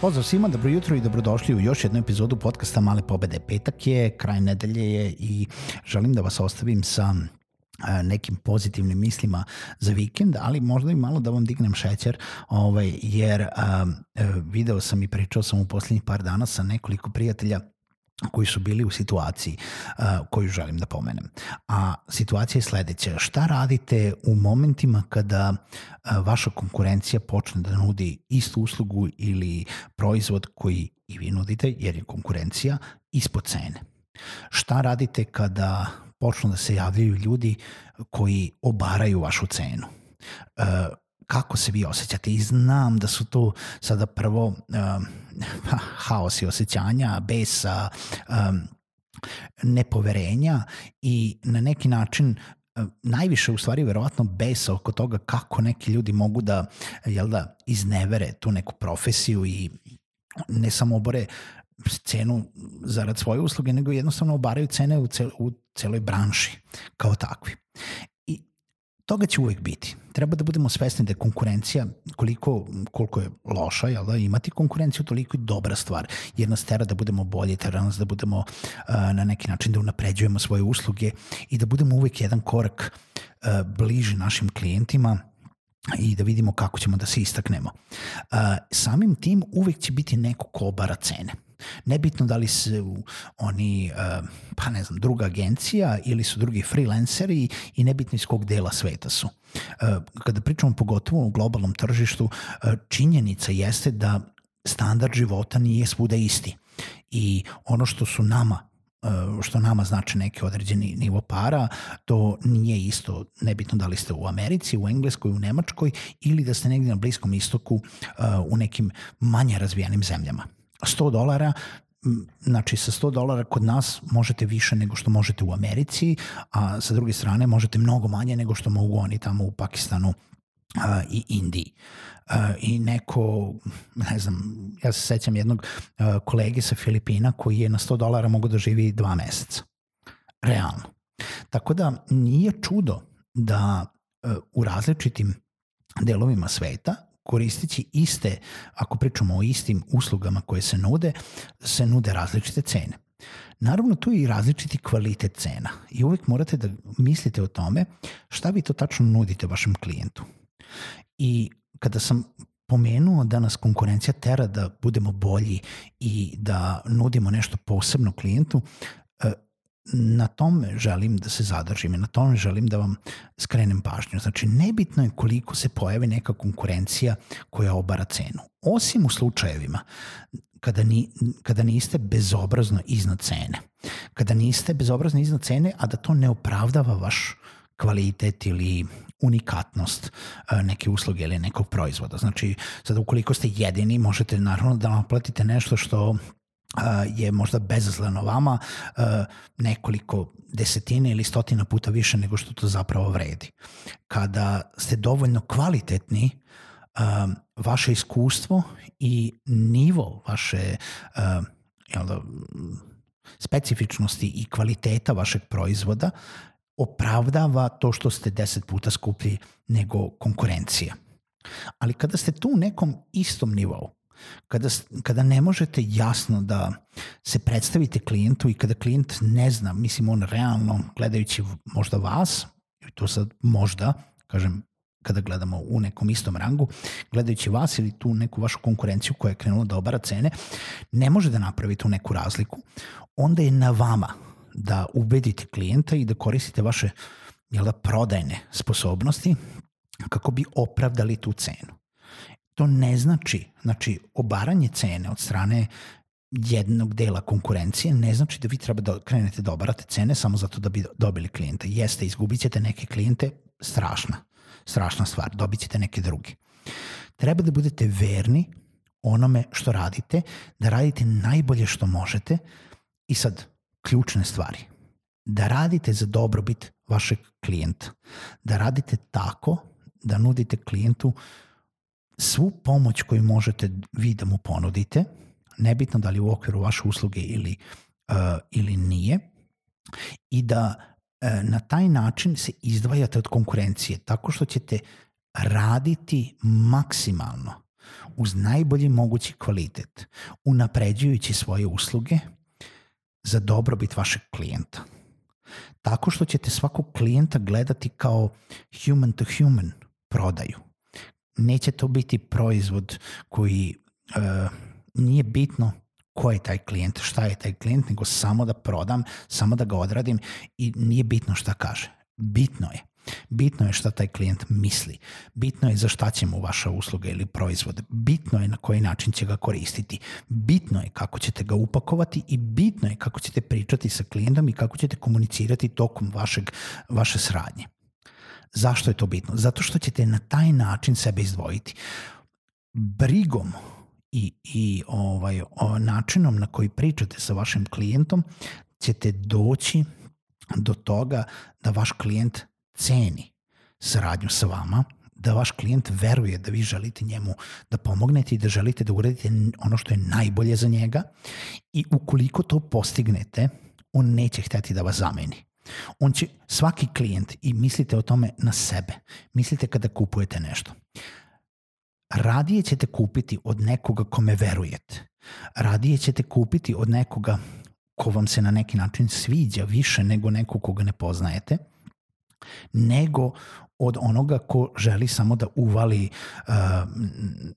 Pozdrav svima, dobro jutro i dobrodošli u još jednu epizodu podcasta Male pobede. Petak je, kraj nedelje je i želim da vas ostavim sa e, nekim pozitivnim mislima za vikend, ali možda i malo da vam dignem šećer, ovaj, jer um, video sam i pričao sam u poslednjih par dana sa nekoliko prijatelja koji su bili u situaciji uh, koju želim da pomenem. A situacija je sledeća. Šta radite u momentima kada uh, vaša konkurencija počne da nudi istu uslugu ili proizvod koji i vi nudite, jer je konkurencija ispod cene? Šta radite kada počnu da se javljaju ljudi koji obaraju vašu cenu? Uh, kako se vi osjećate? I znam da su tu sada prvo um, haos i osjećanja, besa, um, nepoverenja i na neki način najviše u stvari verovatno besa oko toga kako neki ljudi mogu da, jel da, iznevere tu neku profesiju i ne samo obore cenu zarad svoje usluge, nego jednostavno obaraju cene u, cel, u celoj branši kao takvi toga će uvek biti. Treba da budemo svesni da je konkurencija, koliko, koliko je loša, jel da, imati konkurenciju, toliko je dobra stvar, jer nas tera da budemo bolji, tera nas da budemo uh, na neki način da unapređujemo svoje usluge i da budemo uvek jedan korak uh, bliži našim klijentima, i da vidimo kako ćemo da se istaknemo. Samim tim uvek će biti neko ko obara cene. Nebitno da li su oni, uh, pa ne znam, druga agencija ili su drugi freelanceri i nebitno iz kog dela sveta su. Uh, kada pričamo pogotovo u globalnom tržištu, uh, činjenica jeste da standard života nije svuda isti. I ono što su nama što nama znači neki određeni nivo para, to nije isto, nebitno da li ste u Americi, u Engleskoj, u Nemačkoj ili da ste negdje na Bliskom istoku u nekim manje razvijenim zemljama. 100 dolara znači sa 100 dolara kod nas možete više nego što možete u Americi, a sa druge strane možete mnogo manje nego što mogu oni tamo u Pakistanu uh, i Indiji. Uh, I neko, ne znam, ja se sećam jednog uh, kolege sa Filipina koji je na 100 dolara mogu da živi dva meseca. Realno. Tako da nije čudo da uh, u različitim delovima sveta koristići iste, ako pričamo o istim uslugama koje se nude, se nude različite cene. Naravno, tu je i različiti kvalitet cena i uvek morate da mislite o tome šta vi to tačno nudite vašem klijentu. I kada sam pomenuo da nas konkurencija tera da budemo bolji i da nudimo nešto posebno klijentu, na tome želim da se zadržim i na tome želim da vam skrenem pažnju. Znači, nebitno je koliko se pojavi neka konkurencija koja obara cenu. Osim u slučajevima kada, ni, kada niste bezobrazno iznad cene. Kada niste bezobrazno iznad cene, a da to ne opravdava vaš kvalitet ili unikatnost e, neke usluge ili nekog proizvoda. Znači, sada ukoliko ste jedini, možete naravno da naplatite nešto što je možda bezazleno vama nekoliko desetina ili stotina puta više nego što to zapravo vredi. Kada ste dovoljno kvalitetni, vaše iskustvo i nivo vaše da, specifičnosti i kvaliteta vašeg proizvoda opravdava to što ste deset puta skuplji nego konkurencija. Ali kada ste tu u nekom istom nivou, Kada, kada ne možete jasno da se predstavite klijentu i kada klijent ne zna, mislim on realno gledajući možda vas, i to sad možda, kažem, kada gledamo u nekom istom rangu, gledajući vas ili tu neku vašu konkurenciju koja je krenula da obara cene, ne može da napravi tu neku razliku, onda je na vama da ubedite klijenta i da koristite vaše jel da, prodajne sposobnosti kako bi opravdali tu cenu. To ne znači, znači obaranje cene od strane jednog dela konkurencije ne znači da vi treba da krenete da obarate cene samo zato da bi dobili klijente. Jeste, izgubit ćete neke klijente, strašna, strašna stvar, dobit ćete neke druge. Treba da budete verni onome što radite, da radite najbolje što možete i sad, ključne stvari. Da radite za dobrobit vašeg klijenta. Da radite tako da nudite klijentu svu pomoć koju možete vi da mu ponudite, nebitno da li u okviru vaše usluge ili, uh, ili nije, i da uh, na taj način se izdvajate od konkurencije, tako što ćete raditi maksimalno uz najbolji mogući kvalitet, unapređujući svoje usluge za dobrobit vašeg klijenta. Tako što ćete svakog klijenta gledati kao human to human prodaju. Neće to biti proizvod koji uh, nije bitno ko je taj klijent, šta je taj klijent, nego samo da prodam, samo da ga odradim i nije bitno šta kaže. Bitno je. Bitno je šta taj klijent misli. Bitno je za šta će mu vaša usluga ili proizvod. Bitno je na koji način će ga koristiti. Bitno je kako ćete ga upakovati i bitno je kako ćete pričati sa klijentom i kako ćete komunicirati tokom vašeg, vaše sradnje. Zašto je to bitno? Zato što ćete na taj način sebe izdvojiti. Brigom i, i ovaj, o, načinom na koji pričate sa vašim klijentom ćete doći do toga da vaš klijent ceni saradnju sa vama, da vaš klijent veruje da vi želite njemu da pomognete i da želite da uradite ono što je najbolje za njega i ukoliko to postignete, on neće hteti da vas zameni. On će, svaki klijent, i mislite o tome na sebe, mislite kada kupujete nešto, radije ćete kupiti od nekoga kome verujete. Radije ćete kupiti od nekoga ko vam se na neki način sviđa više nego neko koga ne poznajete, nego od onoga ko želi samo da uvali uh,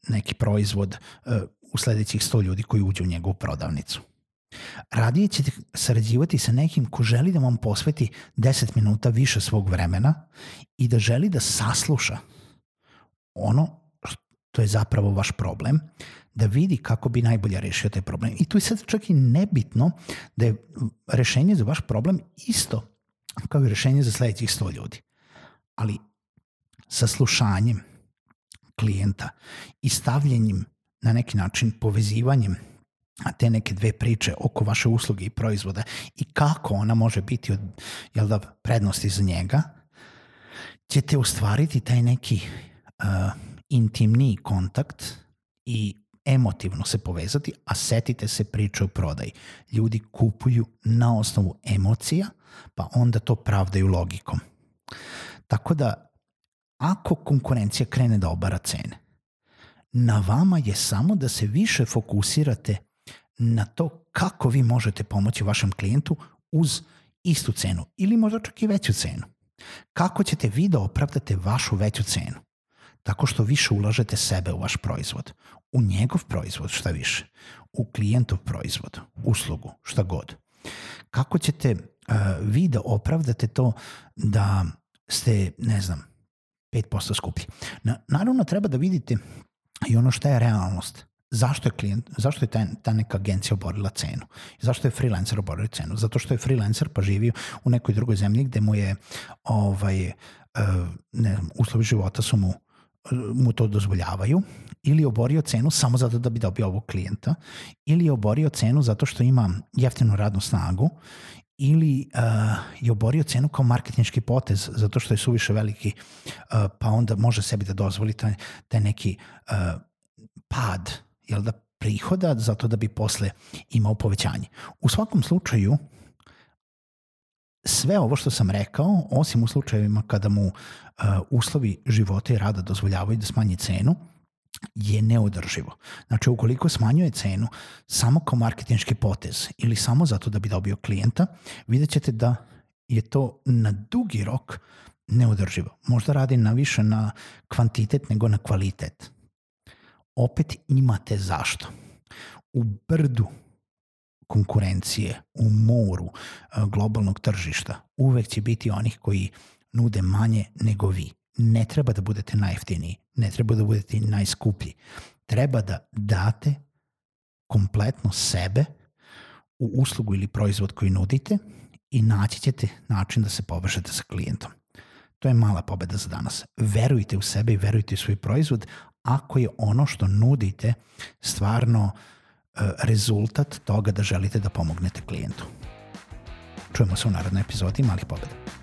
neki proizvod uh, u sledećih 100 ljudi koji uđu u njegovu prodavnicu. Radije ćete sarađivati sa nekim ko želi da vam posveti 10 minuta više svog vremena i da želi da sasluša ono to je zapravo vaš problem, da vidi kako bi najbolje rešio taj problem. I tu je sad čak i nebitno da je rešenje za vaš problem isto kao i rešenje za sledećih 100 ljudi. Ali sa slušanjem klijenta i stavljanjem na neki način povezivanjem te neke dve priče oko vaše usluge i proizvoda i kako ona može biti od jel da, prednosti za njega, ćete ostvariti taj neki uh, intimniji kontakt i emotivno se povezati, a setite se priče o prodaji. Ljudi kupuju na osnovu emocija, pa onda to pravdaju logikom. Tako da, ako konkurencija krene da obara cene, na vama je samo da se više fokusirate na to kako vi možete pomoći vašem klijentu uz istu cenu ili možda čak i veću cenu. Kako ćete vi da opravdate vašu veću cenu? Tako što više ulažete sebe u vaš proizvod, u njegov proizvod šta više, u klijentov proizvod, uslugu, šta god. Kako ćete uh, vi da opravdate to da ste, ne znam, 5% skuplji. Na, naravno treba da vidite i ono šta je realnost. Zašto je klijent, zašto je ta, ta neka agencija oborila cenu? Zašto je freelancer oborio cenu? Zato što je freelancer pa živio u nekoj drugoj zemlji gde mu je ovaj, uh, ne znam, uslovi života su mu mu to dozvoljavaju, ili je oborio cenu samo zato da bi dobio ovog klijenta, ili je oborio cenu zato što ima jeftinu radnu snagu, ili uh, je oborio cenu kao marketinški potez zato što je suviše veliki, uh, pa onda može sebi da dozvoli taj, taj neki uh, pad jel da, prihoda zato da bi posle imao povećanje. U svakom slučaju, sve ovo što sam rekao, osim u slučajevima kada mu uh, uslovi života i rada dozvoljavaju da smanji cenu, je neodrživo. Znači, ukoliko smanjuje cenu samo kao marketinški potez ili samo zato da bi dobio klijenta, vidjet ćete da je to na dugi rok neodrživo. Možda radi na više na kvantitet nego na kvalitet. Opet imate zašto. U brdu konkurencije u moru e, globalnog tržišta uvek će biti onih koji nude manje nego vi. ne treba da budete najjeftiniji, ne treba da budete najskuplji. Treba da date kompletno sebe u uslugu ili proizvod koji nudite i naći ćete način da se povežete sa klijentom. To je mala pobeda za danas. Verujte u sebe i verujte u svoj proizvod ako je ono što nudite stvarno e, rezultat toga da želite da pomognete klijentu. Čujemo se u narodnoj epizodi Malih pobeda.